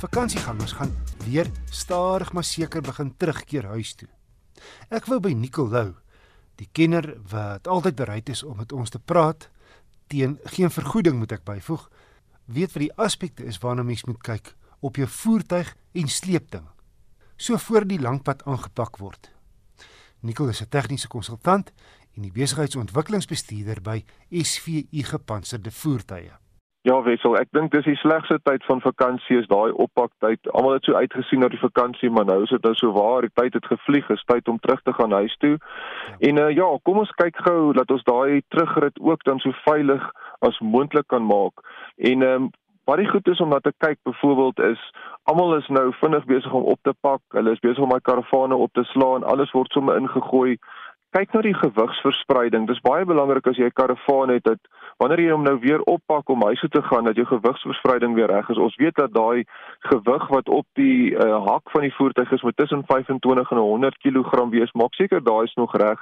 Vakansiegangers gaan weer stadig maar seker begin terugkeer huis toe. Ek wou by Nicolou, die kenner wat altyd bereid is om met ons te praat teen geen vergoeding moet ek byvoeg, weet wat die aspekte is waarna mens moet kyk op jou voertuig en sleepding. So voor die langpad aangepak word. Nicol is 'n tegniese konsultant en die besigheidsontwikkelingsbestuurder by SVU Gepantserde Voertuie. Ja, Wessel, ek dink dis die slegste tyd van vakansie is daai oppaktyd. Almal het so uitgesien na die vakansie, maar nou is dit nou so waar, die tyd het gevlieg, is tyd om terug te gaan huis toe. Ja. En uh, ja, kom ons kyk gou dat ons daai terugrit ook dan so veilig as moontlik kan maak. En ehm um, wat die goed is om na te kyk byvoorbeeld is almal is nou vinnig besig om op te pak. Hulle is besig om my karavane op te slaan. Alles word sommer ingegooi kyk na die gewigsverspreiding. Dis baie belangrik as jy 'n karavaan het dat wanneer jy hom nou weer oppak om huis toe te gaan dat jou gewigsverspreiding weer reg is. Ons weet dat daai gewig wat op die uh, hak van die voertuig is met tussen 25 en 100 kg wees, maak seker daai is nog reg.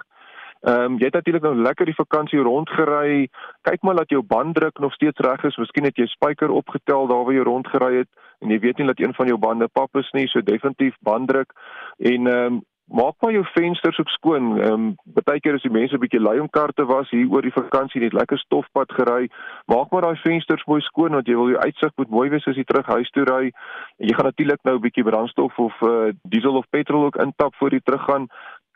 Ehm um, jy het natuurlik nou lekker die vakansie rondgery. Kyk maar dat jou banddruk nog steeds reg is. Miskien het jy spyker opgetel daar waar jy rondgery het en jy weet nie dat een van jou bande pap is nie, so definitief banddruk en ehm um, maak maar jou vensters ook skoon. Ehm um, baie keer as die mense 'n bietjie lui om kar te was hier oor die vakansie net lekker stofpad gery, maak maar daai vensters mooi skoon want jy wil jou uitsig moet mooi wees as jy terug huis toe ry. Jy gaan natuurlik nou 'n bietjie brandstof of uh, diesel of petrol ook intap voor jy teruggaan.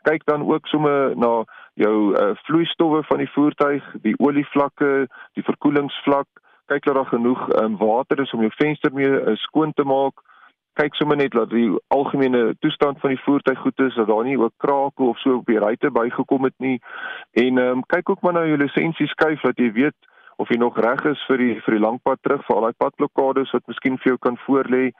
Kyk dan ook sommer na jou uh, vloeistowwe van die voertuig, die olievlakke, die verkoelingsvlak. Kyk dat daar genoeg um, water is om jou venster mee uh, skoon te maak kyk sommer net dat die algemene toestand van die voertuig goed is, dat daar nie ook krake of so op die ruitte bygekom het nie. En ehm um, kyk ook maar na jou lisensie skuif dat jy weet of jy nog reg is vir die vir die langpad terug vir al daai padblokkades wat miskien vir jou kan voorlê.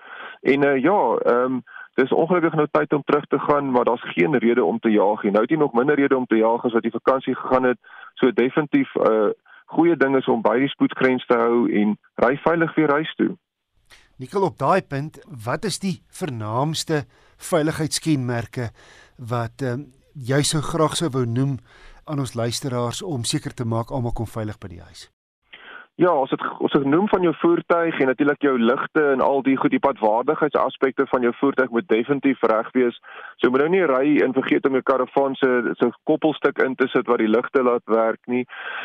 En uh, ja, ehm um, dis ongelukkig nou tyd om terug te gaan, maar daar's geen rede om te jaag nie. Nou het jy nog minder rede om te jaag as wat jy vakansie gegaan het. So definitief 'n uh, eh, goeie ding is om by die spoedgrens te hou en ry veilig weer huis toe. Nikkel op daai punt, wat is die vernaamste veiligheidskenmerke wat ehm um, jy sou graag sou wou noem aan ons luisteraars om seker te maak almal kom veilig by die huis? Ja, ons het ons het genoem van jou voertuig en natuurlik jou ligte en al die goed die padwaardigheidsaspekte van jou voertuig moet definitief reg wees. So moet nou nie ry en vergeet om jou karavaan se so koppelstuk in te sit wat die ligte laat werk nie.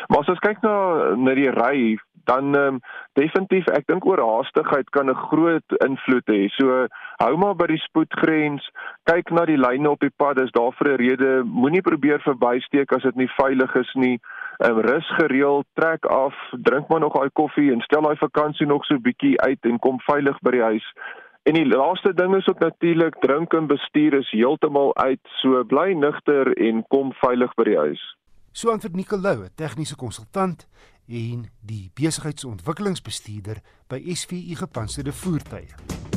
Maar as ons kyk na na die ry, dan um, definitief ek dink oorhaastigheid kan 'n groot invloed hê. So hou maar by die spoedgrens, kyk na die lyne op die pad, dis daar vir 'n rede. Moenie probeer verbysteek as dit nie veilig is nie um, rus gereeld, trek af, drink maar nog daai koffie en stel daai vakansie nog so bietjie uit en kom veilig by die huis. En die laaste ding is ook natuurlik drink en bestuur is heeltemal uit. So bly nugter en kom veilig by die huis. So antwoord Nicolou, tegniese konsultant en die besigheidsontwikkelingsbestuurder by SVU Gepantserde Voertuie.